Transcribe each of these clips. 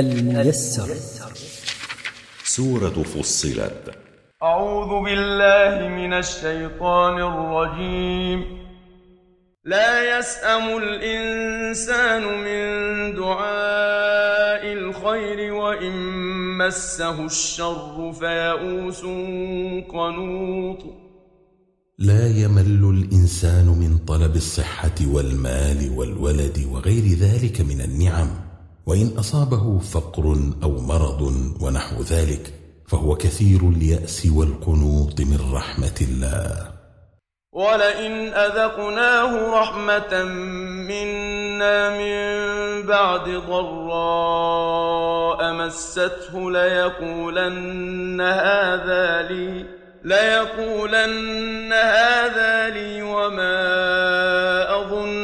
الميسر. سورة فصلت. أعوذ بالله من الشيطان الرجيم. لا يسأم الإنسان من دعاء الخير وإن مسه الشر فيئوس قنوط. لا يمل الإنسان من طلب الصحة والمال والولد وغير ذلك من النعم. وإن أصابه فقر أو مرض ونحو ذلك فهو كثير اليأس والقنوط من رحمة الله. ولئن أذقناه رحمة منا من بعد ضراء مسته ليقولن هذا لي ليقولن هذا لي وما أظن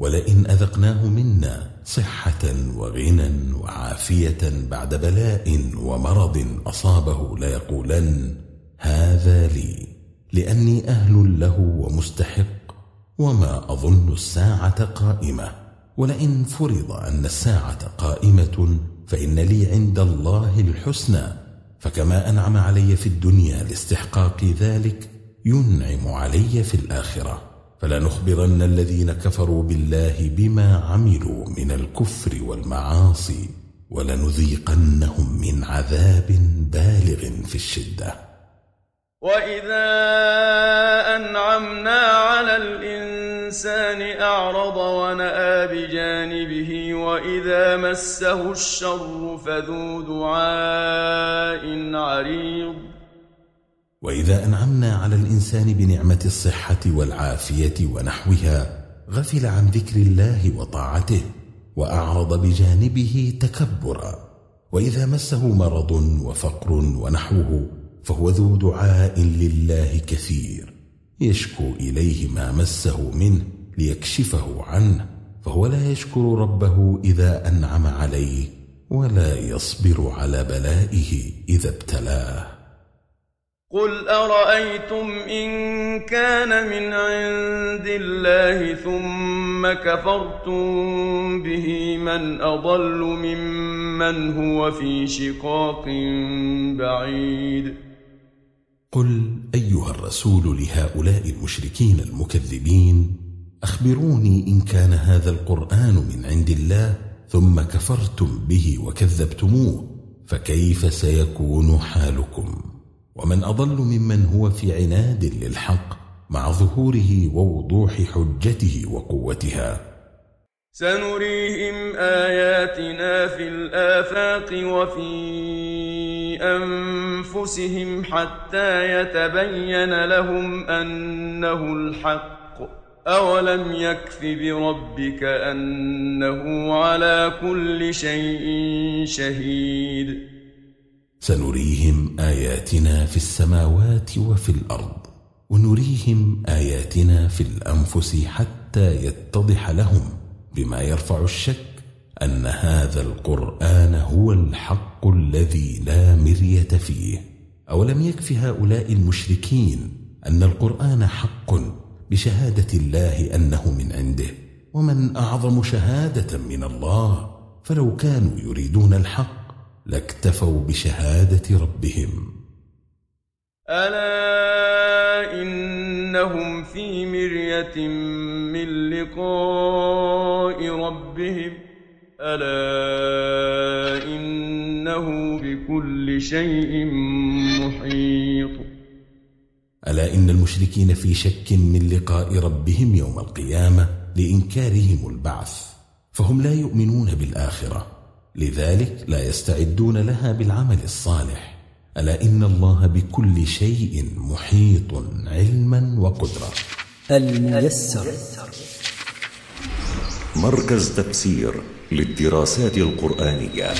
ولئن أذقناه منا صحة وغنى وعافية بعد بلاء ومرض أصابه ليقولن هذا لي لأني أهل له ومستحق وما أظن الساعة قائمة. ولئن فرض أن الساعة قائمة فإن لي عند الله الحسنى. فكما أنعم علي في الدنيا لاستحقاق ذلك ينعم علي في الآخرة. فلنخبرن الذين كفروا بالله بما عملوا من الكفر والمعاصي ولنذيقنهم من عذاب بالغ في الشدة. وإذا أنعمنا على الإنسان أعرض ونأى بجانبه وإذا مسه الشر فذو دعاء عريض. وإذا أنعمنا على الإنسان بنعمة الصحة والعافية ونحوها غفل عن ذكر الله وطاعته وأعرض بجانبه تكبرا. وإذا مسه مرض وفقر ونحوه فهو ذو دعاء لله كثير. يشكو إليه ما مسه منه ليكشفه عنه فهو لا يشكر ربه إذا أنعم عليه ولا يصبر على بلائه إذا ابتلاه. قل ارايتم ان كان من عند الله ثم كفرتم به من اضل ممن هو في شقاق بعيد قل ايها الرسول لهؤلاء المشركين المكذبين أخبروني إن كان هذا القرآن من عند الله ثم كفرتم به وكذبتموه فكيف سيكون حالكم؟ ومن أضل ممن هو في عناد للحق مع ظهوره ووضوح حجته وقوتها. سنريهم آياتنا في الآفاق وفي أنفسهم حتى يتبين لهم أنه الحق. أولم يكف بربك أنه على كل شيء شهيد؟ سنريهم آياتنا في السماوات وفي الأرض ونريهم آياتنا في الأنفس حتى يتضح لهم بما يرفع الشك أن هذا القرآن هو الحق الذي لا مرية فيه. أولم يكف هؤلاء المشركين أن القرآن حق بشهادة الله أنه من عنده؟ ومن أعظم شهادة من الله؟ فلو كانوا يريدون الحق لاكتفوا بشهادة ربهم. ألا إنهم في مرية من لقاء ربهم. ألا إنه بكل شيء محيط. ألا إن المشركين في شك من لقاء ربهم يوم القيامة لإنكارهم البعث فهم لا يؤمنون بالآخرة. لذلك لا يستعدون لها بالعمل الصالح. ألا إن الله بكل شيء محيط علما وقدرة الميسر. مركز تفسير للدراسات القرآنية.